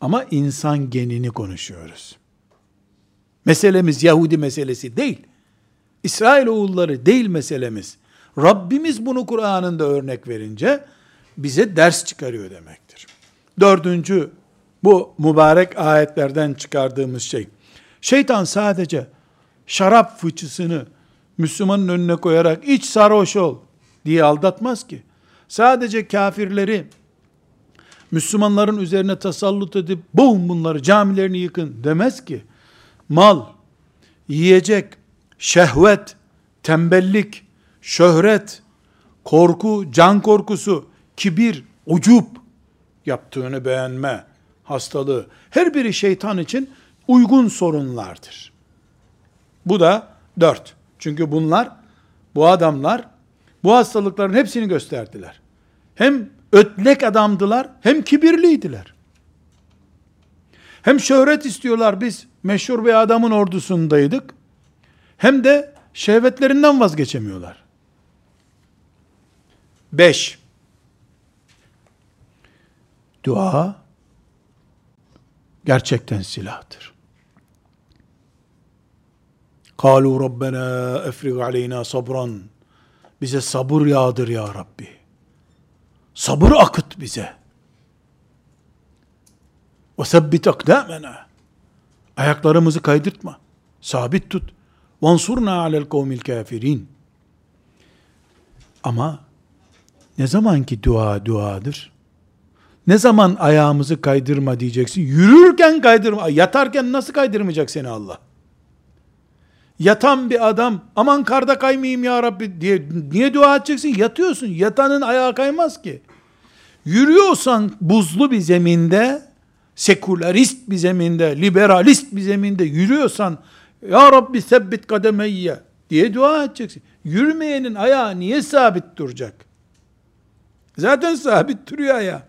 Ama insan genini konuşuyoruz. Meselemiz Yahudi meselesi değil. İsrail oğulları değil meselemiz. Rabbimiz bunu Kur'an'ında örnek verince bize ders çıkarıyor demektir. Dördüncü bu mübarek ayetlerden çıkardığımız şey. Şeytan sadece şarap fıçısını Müslümanın önüne koyarak iç sarhoş ol diye aldatmaz ki. Sadece kafirleri Müslümanların üzerine tasallut edip boğun bunları camilerini yıkın demez ki. Mal, yiyecek, şehvet, tembellik, şöhret, korku, can korkusu, kibir, ucup, yaptığını beğenme hastalığı, her biri şeytan için uygun sorunlardır. Bu da dört. Çünkü bunlar, bu adamlar, bu hastalıkların hepsini gösterdiler. Hem ötlek adamdılar, hem kibirliydiler. Hem şöhret istiyorlar biz, meşhur bir adamın ordusundaydık. Hem de şehvetlerinden vazgeçemiyorlar. Beş, dua gerçekten silahtır. Kalu Rabbena efrig aleyna sabran. Bize sabır yağdır ya Rabbi. Sabır akıt bize. Ve sebbit akdamena. Ayaklarımızı kaydırtma. Sabit tut. Vansurna alel kavmil kafirin. Ama ne zamanki dua duadır? Ne zaman ayağımızı kaydırma diyeceksin? Yürürken kaydırma. Yatarken nasıl kaydırmayacak seni Allah? Yatan bir adam aman karda kaymayayım ya Rabbi diye niye dua edeceksin? Yatıyorsun. Yatanın ayağı kaymaz ki. Yürüyorsan buzlu bir zeminde, sekülerist bir zeminde, liberalist bir zeminde yürüyorsan ya Rabbi sebbit kademeyye diye dua edeceksin. Yürümeyenin ayağı niye sabit duracak? Zaten sabit duruyor ayağı.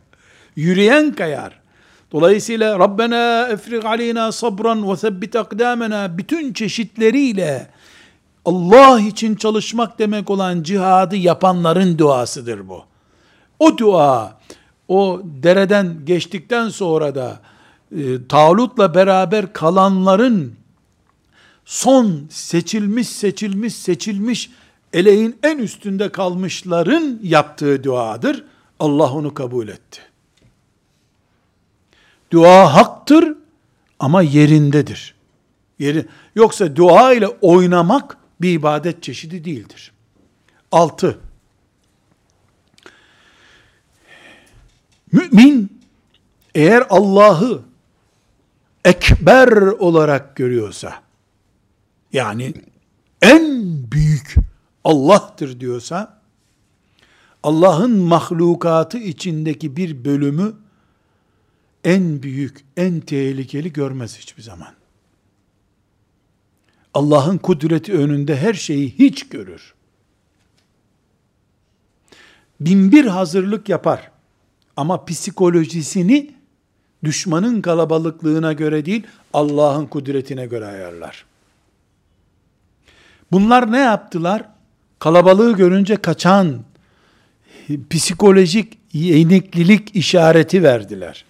Yürüyen kayar. Dolayısıyla Rabbena efrig aleyna sabran ve sebbit akdamena bütün çeşitleriyle Allah için çalışmak demek olan cihadı yapanların duasıdır bu. O dua, o dereden geçtikten sonra da e, Talut'la beraber kalanların son seçilmiş, seçilmiş, seçilmiş eleğin en üstünde kalmışların yaptığı duadır. Allah onu kabul etti. Dua haktır ama yerindedir. Yeri, yoksa dua ile oynamak bir ibadet çeşidi değildir. Altı. Mümin eğer Allah'ı ekber olarak görüyorsa, yani en büyük Allah'tır diyorsa, Allah'ın mahlukatı içindeki bir bölümü en büyük, en tehlikeli görmez hiçbir zaman. Allah'ın kudreti önünde her şeyi hiç görür. Binbir hazırlık yapar. Ama psikolojisini düşmanın kalabalıklığına göre değil, Allah'ın kudretine göre ayarlar. Bunlar ne yaptılar? Kalabalığı görünce kaçan, psikolojik yeniklilik işareti verdiler.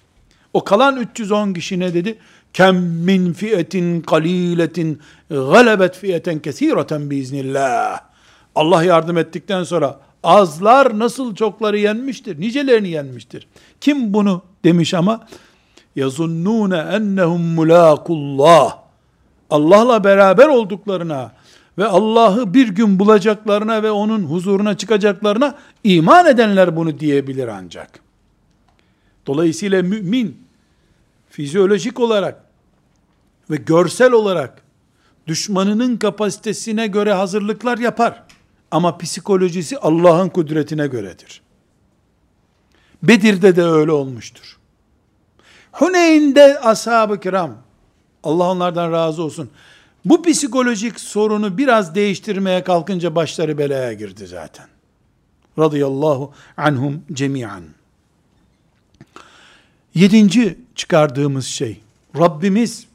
O kalan 310 kişi ne dedi? Kem min fiyetin kaliletin galebet fiyeten kesireten biiznillah. Allah yardım ettikten sonra azlar nasıl çokları yenmiştir, nicelerini yenmiştir. Kim bunu demiş ama? Yazunnune ennehum mulakullah. Allah'la beraber olduklarına ve Allah'ı bir gün bulacaklarına ve onun huzuruna çıkacaklarına iman edenler bunu diyebilir ancak. Dolayısıyla mümin fizyolojik olarak ve görsel olarak düşmanının kapasitesine göre hazırlıklar yapar. Ama psikolojisi Allah'ın kudretine göredir. Bedir'de de öyle olmuştur. Huneyn'de ashab-ı kiram, Allah onlardan razı olsun, bu psikolojik sorunu biraz değiştirmeye kalkınca başları belaya girdi zaten. Radıyallahu anhum cemiyan. Yedinci çıkardığımız şey, Rabbimiz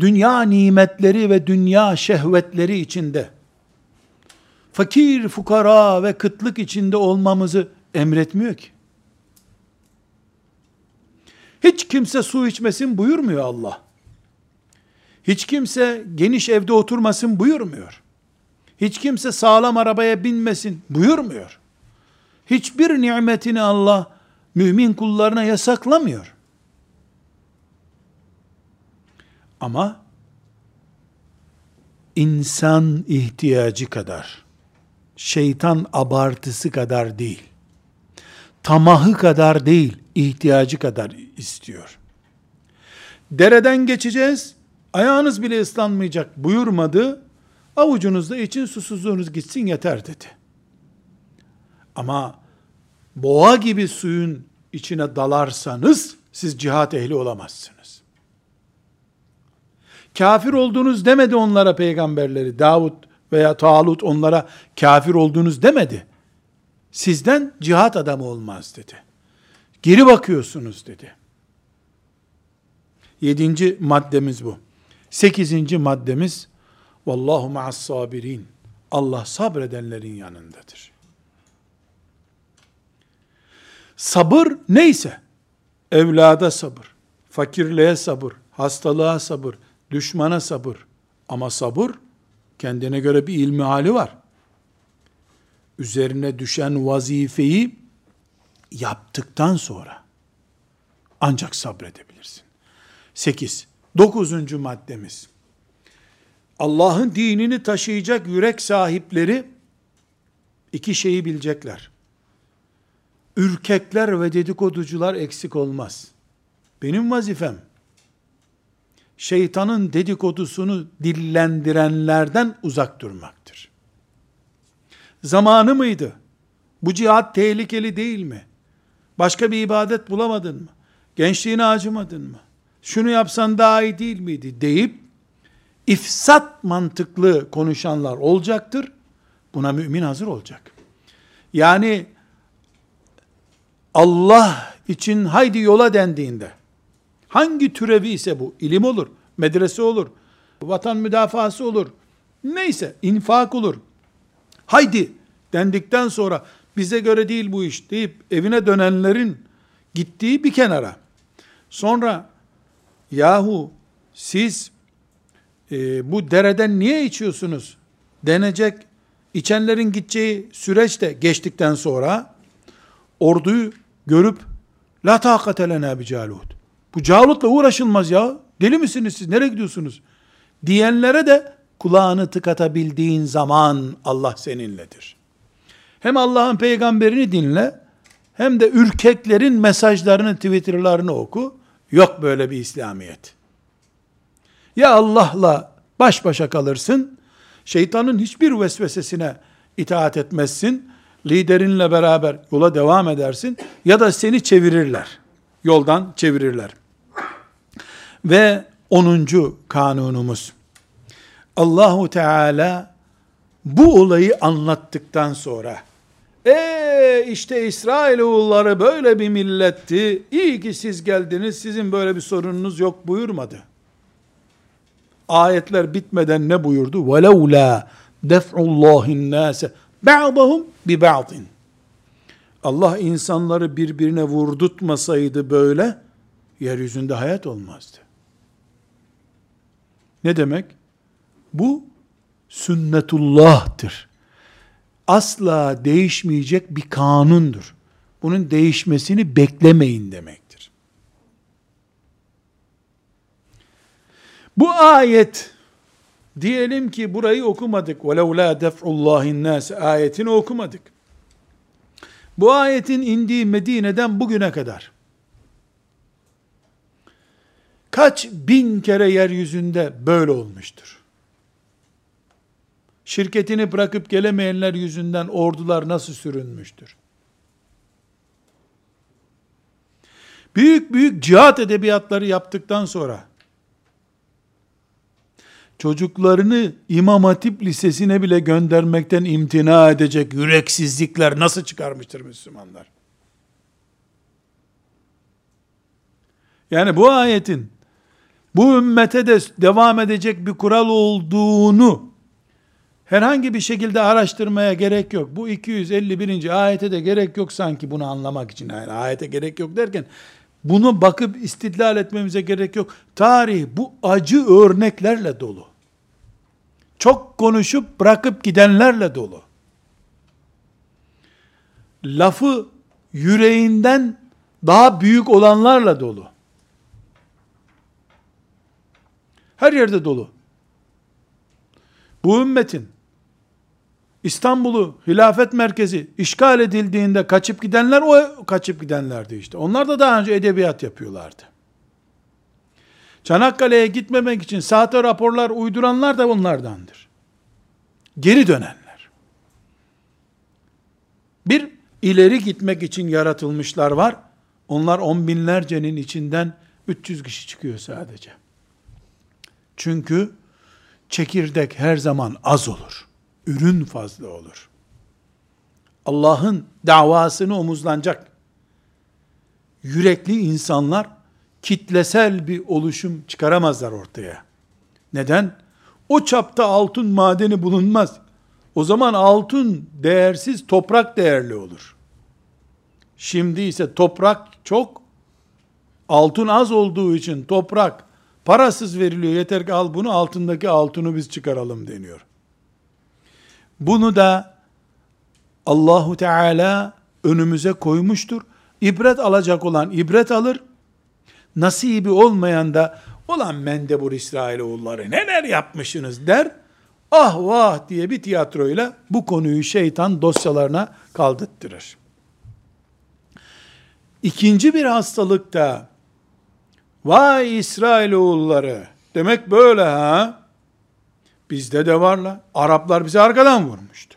dünya nimetleri ve dünya şehvetleri içinde fakir, fukara ve kıtlık içinde olmamızı emretmiyor ki. Hiç kimse su içmesin buyurmuyor Allah. Hiç kimse geniş evde oturmasın buyurmuyor. Hiç kimse sağlam arabaya binmesin buyurmuyor. Hiçbir nimetini Allah mümin kullarına yasaklamıyor. Ama insan ihtiyacı kadar, şeytan abartısı kadar değil, tamahı kadar değil, ihtiyacı kadar istiyor. Dereden geçeceğiz, ayağınız bile ıslanmayacak buyurmadı, avucunuzda için susuzluğunuz gitsin yeter dedi. Ama boğa gibi suyun içine dalarsanız, siz cihat ehli olamazsınız. Kafir oldunuz demedi onlara peygamberleri. Davut veya Talut onlara kafir oldunuz demedi. Sizden cihat adamı olmaz dedi. Geri bakıyorsunuz dedi. Yedinci maddemiz bu. Sekizinci maddemiz, Vallahu ma'as sabirin. Allah sabredenlerin yanındadır. Sabır neyse, evlada sabır, fakirliğe sabır, hastalığa sabır, düşmana sabır. Ama sabır, kendine göre bir ilmi hali var. Üzerine düşen vazifeyi yaptıktan sonra ancak sabredebilirsin. 8. Dokuzuncu maddemiz. Allah'ın dinini taşıyacak yürek sahipleri iki şeyi bilecekler. Ürkekler ve dedikoducular eksik olmaz. Benim vazifem şeytanın dedikodusunu dillendirenlerden uzak durmaktır. Zamanı mıydı? Bu cihat tehlikeli değil mi? Başka bir ibadet bulamadın mı? Gençliğine acımadın mı? Şunu yapsan daha iyi değil miydi? deyip ifsat mantıklı konuşanlar olacaktır. Buna mümin hazır olacak. Yani Allah için haydi yola dendiğinde hangi türevi ise bu ilim olur, medrese olur, vatan müdafası olur, neyse infak olur. Haydi dendikten sonra bize göre değil bu iş deyip evine dönenlerin gittiği bir kenara. Sonra yahu siz e, bu dereden niye içiyorsunuz denecek içenlerin gideceği süreç de geçtikten sonra orduyu görüp la takate lena bi Calut. Bu Calut'la uğraşılmaz ya. Deli misiniz siz? Nereye gidiyorsunuz? Diyenlere de kulağını tıkatabildiğin zaman Allah seninledir. Hem Allah'ın peygamberini dinle, hem de ürkeklerin mesajlarını, Twitter'larını oku. Yok böyle bir İslamiyet. Ya Allah'la baş başa kalırsın, şeytanın hiçbir vesvesesine itaat etmezsin, liderinle beraber yola devam edersin, ya da seni çevirirler. Yoldan çevirirler. Ve onuncu kanunumuz, Allahu Teala bu olayı anlattıktan sonra, e işte İsrailoğulları böyle bir milletti, iyi ki siz geldiniz, sizin böyle bir sorununuz yok buyurmadı. Ayetler bitmeden ne buyurdu? وَلَوْلَا دَفْعُ اللّٰهِ النَّاسَ Ba'dahum bi ba'din. Allah insanları birbirine vurdurtmasaydı böyle, yeryüzünde hayat olmazdı. Ne demek? Bu sünnetullah'tır. Asla değişmeyecek bir kanundur. Bunun değişmesini beklemeyin demektir. Bu ayet diyelim ki burayı okumadık. وَلَوْ لَا دَفْعُ اللّٰهِ النَّاسِ ayetini okumadık. Bu ayetin indiği Medine'den bugüne kadar kaç bin kere yeryüzünde böyle olmuştur. Şirketini bırakıp gelemeyenler yüzünden ordular nasıl sürünmüştür. Büyük büyük cihat edebiyatları yaptıktan sonra çocuklarını İmam Hatip Lisesi'ne bile göndermekten imtina edecek yüreksizlikler nasıl çıkarmıştır Müslümanlar? Yani bu ayetin bu ümmete de devam edecek bir kural olduğunu herhangi bir şekilde araştırmaya gerek yok. Bu 251. ayete de gerek yok sanki bunu anlamak için. Yani ayete gerek yok derken bunu bakıp istidlal etmemize gerek yok. Tarih bu acı örneklerle dolu. Çok konuşup bırakıp gidenlerle dolu. Lafı yüreğinden daha büyük olanlarla dolu. Her yerde dolu. Bu ümmetin İstanbul'u hilafet merkezi işgal edildiğinde kaçıp gidenler o kaçıp gidenlerdi işte. Onlar da daha önce edebiyat yapıyorlardı. Çanakkale'ye gitmemek için sahte raporlar uyduranlar da onlardandır. Geri dönenler. Bir, ileri gitmek için yaratılmışlar var. Onlar on binlercenin içinden 300 kişi çıkıyor sadece. Çünkü çekirdek her zaman az olur. Ürün fazla olur. Allah'ın davasını omuzlanacak yürekli insanlar kitlesel bir oluşum çıkaramazlar ortaya. Neden? O çapta altın madeni bulunmaz. O zaman altın değersiz, toprak değerli olur. Şimdi ise toprak çok, altın az olduğu için toprak parasız veriliyor. Yeter ki al bunu, altındaki altını biz çıkaralım deniyor. Bunu da Allahu Teala önümüze koymuştur. İbret alacak olan ibret alır. Nasibi olmayan da olan Mendebur İsrailoğulları neler yapmışsınız der. Ah vah diye bir tiyatroyla bu konuyu şeytan dosyalarına kaldırttırır. İkinci bir hastalık da vay İsrailoğulları demek böyle ha Bizde de varla. Araplar bizi arkadan vurmuştu.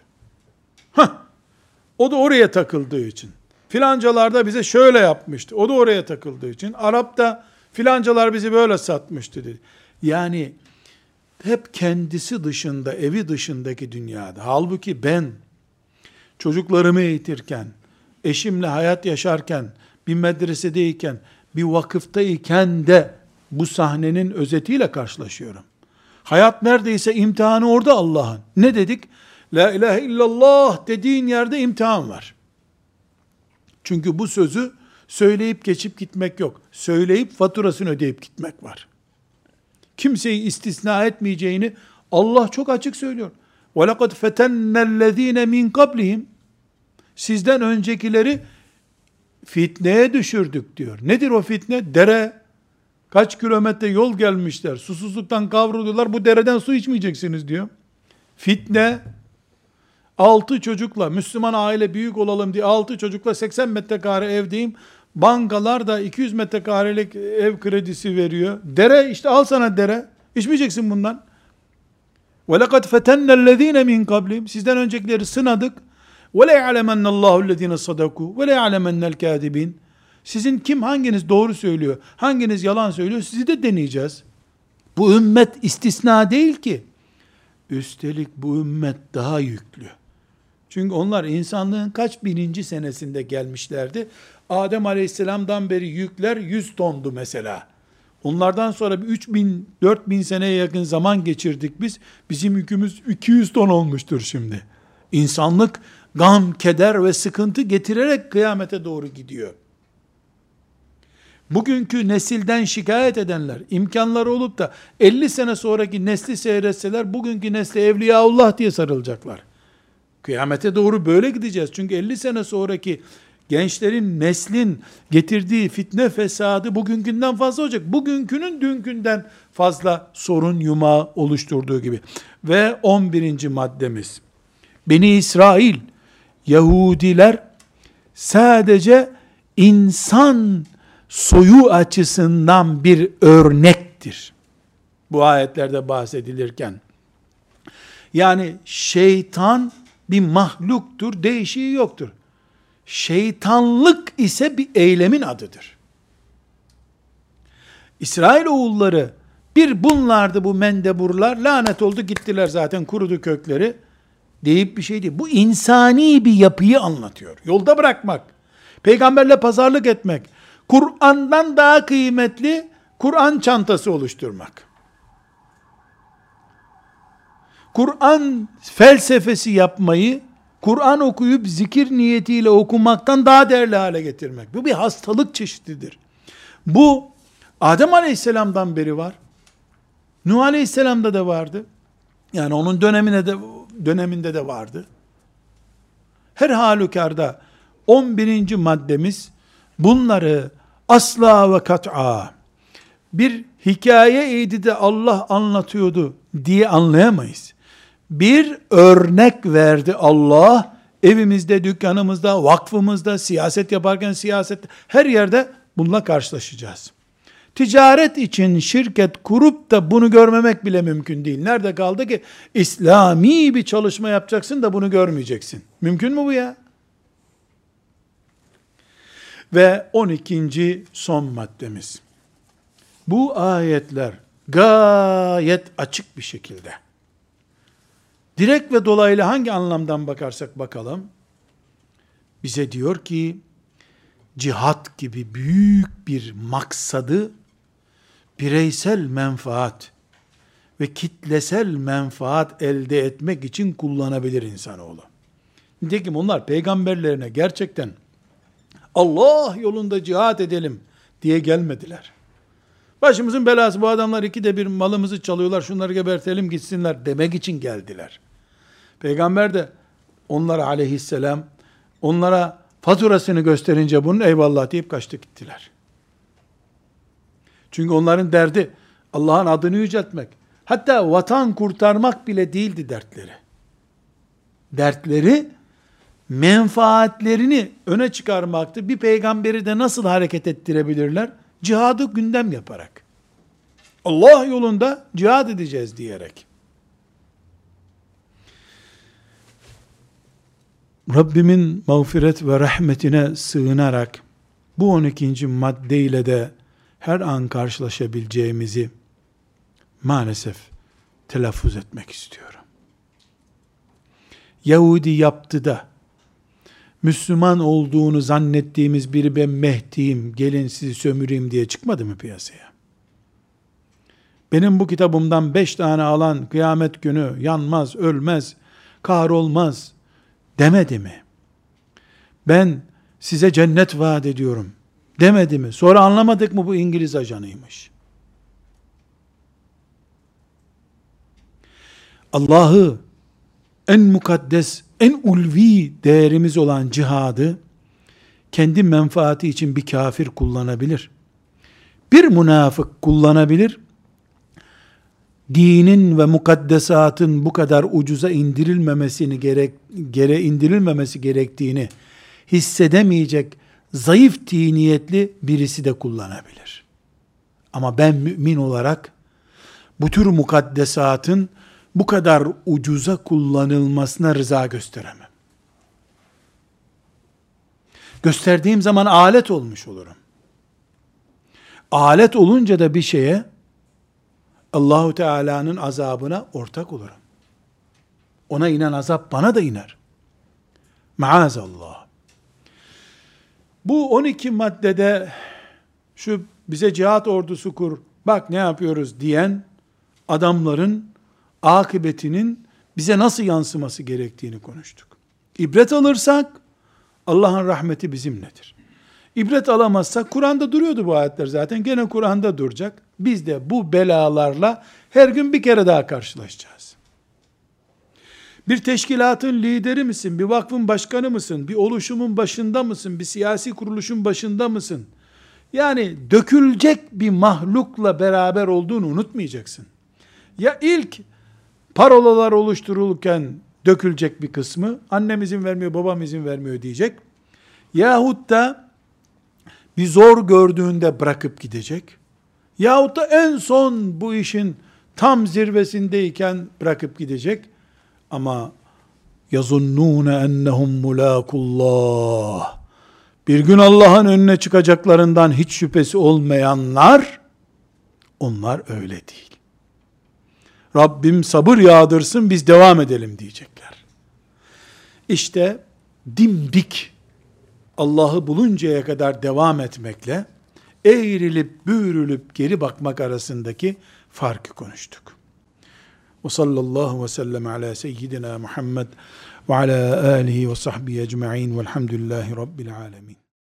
Heh. O da oraya takıldığı için. Filancalar da bize şöyle yapmıştı. O da oraya takıldığı için. Arap da filancalar bizi böyle satmıştı dedi. Yani hep kendisi dışında, evi dışındaki dünyada. Halbuki ben çocuklarımı eğitirken, eşimle hayat yaşarken, bir medresedeyken, bir vakıftayken de bu sahnenin özetiyle karşılaşıyorum. Hayat neredeyse imtihanı orada Allah'ın. Ne dedik? La ilahe illallah dediğin yerde imtihan var. Çünkü bu sözü söyleyip geçip gitmek yok. Söyleyip faturasını ödeyip gitmek var. Kimseyi istisna etmeyeceğini Allah çok açık söylüyor. وَلَقَدْ فَتَنَّ الَّذ۪ينَ مِنْ قَبْلِهِمْ Sizden öncekileri fitneye düşürdük diyor. Nedir o fitne? Dere, Kaç kilometre yol gelmişler. Susuzluktan kavruluyorlar. Bu dereden su içmeyeceksiniz diyor. Fitne. Altı çocukla Müslüman aile büyük olalım diye altı çocukla 80 metrekare evdeyim. Bankalar da 200 metrekarelik ev kredisi veriyor. Dere işte al sana dere. İçmeyeceksin bundan. وَلَقَدْ فَتَنَّ الَّذ۪ينَ مِنْ قَبْلِهِمْ Sizden öncekileri sınadık. وَلَيَعْلَمَنَّ اللّٰهُ الَّذ۪ينَ صَدَقُوا وَلَيَعْلَمَنَّ الْكَاذِب۪ينَ sizin kim hanginiz doğru söylüyor, hanginiz yalan söylüyor sizi de deneyeceğiz. Bu ümmet istisna değil ki. Üstelik bu ümmet daha yüklü. Çünkü onlar insanlığın kaç bininci senesinde gelmişlerdi. Adem aleyhisselamdan beri yükler 100 tondu mesela. Onlardan sonra bir 3000, 4000 seneye yakın zaman geçirdik biz. Bizim yükümüz 200 ton olmuştur şimdi. İnsanlık gam, keder ve sıkıntı getirerek kıyamete doğru gidiyor. Bugünkü nesilden şikayet edenler, imkanları olup da 50 sene sonraki nesli seyretseler, bugünkü nesli Evliyaullah diye sarılacaklar. Kıyamete doğru böyle gideceğiz. Çünkü 50 sene sonraki gençlerin, neslin getirdiği fitne fesadı bugünkünden fazla olacak. Bugünkünün dünkünden fazla sorun yumağı oluşturduğu gibi. Ve 11. maddemiz. Beni İsrail, Yahudiler sadece insan soyu açısından bir örnektir. Bu ayetlerde bahsedilirken. Yani şeytan bir mahluktur, değişiği yoktur. Şeytanlık ise bir eylemin adıdır. İsrail oğulları bir bunlardı bu mendeburlar lanet oldu gittiler zaten kurudu kökleri deyip bir şey değil. Bu insani bir yapıyı anlatıyor. Yolda bırakmak, peygamberle pazarlık etmek, Kur'an'dan daha kıymetli Kur'an çantası oluşturmak. Kur'an felsefesi yapmayı Kur'an okuyup zikir niyetiyle okumaktan daha değerli hale getirmek. Bu bir hastalık çeşididir. Bu Adem Aleyhisselam'dan beri var. Nuh Aleyhisselam'da da vardı. Yani onun dönemine de döneminde de vardı. Her halükarda 11. maddemiz bunları asla ve kat'a bir hikayeydi de Allah anlatıyordu diye anlayamayız. Bir örnek verdi Allah evimizde, dükkanımızda, vakfımızda, siyaset yaparken siyaset her yerde bununla karşılaşacağız. Ticaret için şirket kurup da bunu görmemek bile mümkün değil. Nerede kaldı ki? İslami bir çalışma yapacaksın da bunu görmeyeceksin. Mümkün mü bu ya? Ve 12. son maddemiz. Bu ayetler gayet açık bir şekilde direkt ve dolaylı hangi anlamdan bakarsak bakalım bize diyor ki cihat gibi büyük bir maksadı bireysel menfaat ve kitlesel menfaat elde etmek için kullanabilir insanoğlu. Nitekim onlar peygamberlerine gerçekten Allah yolunda cihat edelim diye gelmediler. Başımızın belası bu adamlar ikide bir malımızı çalıyorlar şunları gebertelim gitsinler demek için geldiler. Peygamber de onlara aleyhisselam onlara faturasını gösterince bunun eyvallah deyip kaçtı gittiler. Çünkü onların derdi Allah'ın adını yüceltmek. Hatta vatan kurtarmak bile değildi dertleri. Dertleri menfaatlerini öne çıkarmaktı. Bir peygamberi de nasıl hareket ettirebilirler? Cihadı gündem yaparak. Allah yolunda cihad edeceğiz diyerek. Rabbimin mağfiret ve rahmetine sığınarak bu 12. maddeyle de her an karşılaşabileceğimizi maalesef telaffuz etmek istiyorum. Yahudi yaptı da Müslüman olduğunu zannettiğimiz biri ben Mehdi'yim, gelin sizi sömüreyim diye çıkmadı mı piyasaya? Benim bu kitabımdan beş tane alan kıyamet günü yanmaz, ölmez, kahrolmaz demedi mi? Ben size cennet vaat ediyorum demedi mi? Sonra anlamadık mı bu İngiliz ajanıymış? Allah'ı en mukaddes, en ulvi değerimiz olan cihadı kendi menfaati için bir kafir kullanabilir. Bir münafık kullanabilir. Dinin ve mukaddesatın bu kadar ucuza indirilmemesini gerek gere indirilmemesi gerektiğini hissedemeyecek zayıf tiniyetli birisi de kullanabilir. Ama ben mümin olarak bu tür mukaddesatın bu kadar ucuza kullanılmasına rıza gösteremem. Gösterdiğim zaman alet olmuş olurum. Alet olunca da bir şeye Allahu Teala'nın azabına ortak olurum. Ona inen azap bana da iner. Maazallah. Bu 12 maddede şu bize cihat ordusu kur, bak ne yapıyoruz diyen adamların akıbetinin bize nasıl yansıması gerektiğini konuştuk. İbret alırsak Allah'ın rahmeti bizimledir. İbret alamazsak Kur'an'da duruyordu bu ayetler zaten. Gene Kur'an'da duracak. Biz de bu belalarla her gün bir kere daha karşılaşacağız. Bir teşkilatın lideri misin? Bir vakfın başkanı mısın? Bir oluşumun başında mısın? Bir siyasi kuruluşun başında mısın? Yani dökülecek bir mahlukla beraber olduğunu unutmayacaksın. Ya ilk parolalar oluşturulurken dökülecek bir kısmı, annem izin vermiyor, babam izin vermiyor diyecek. Yahut da bir zor gördüğünde bırakıp gidecek. Yahut da en son bu işin tam zirvesindeyken bırakıp gidecek. Ama yazunnune ennehum mulakullah. Bir gün Allah'ın önüne çıkacaklarından hiç şüphesi olmayanlar onlar öyle değil. Rabbim sabır yağdırsın biz devam edelim diyecekler. İşte dimdik Allah'ı buluncaya kadar devam etmekle eğrilip büğrülüp geri bakmak arasındaki farkı konuştuk. Ve sallallahu ve sellem ala seyyidina Muhammed ve ala alihi ve sahbihi ecma'in velhamdülillahi rabbil alemin.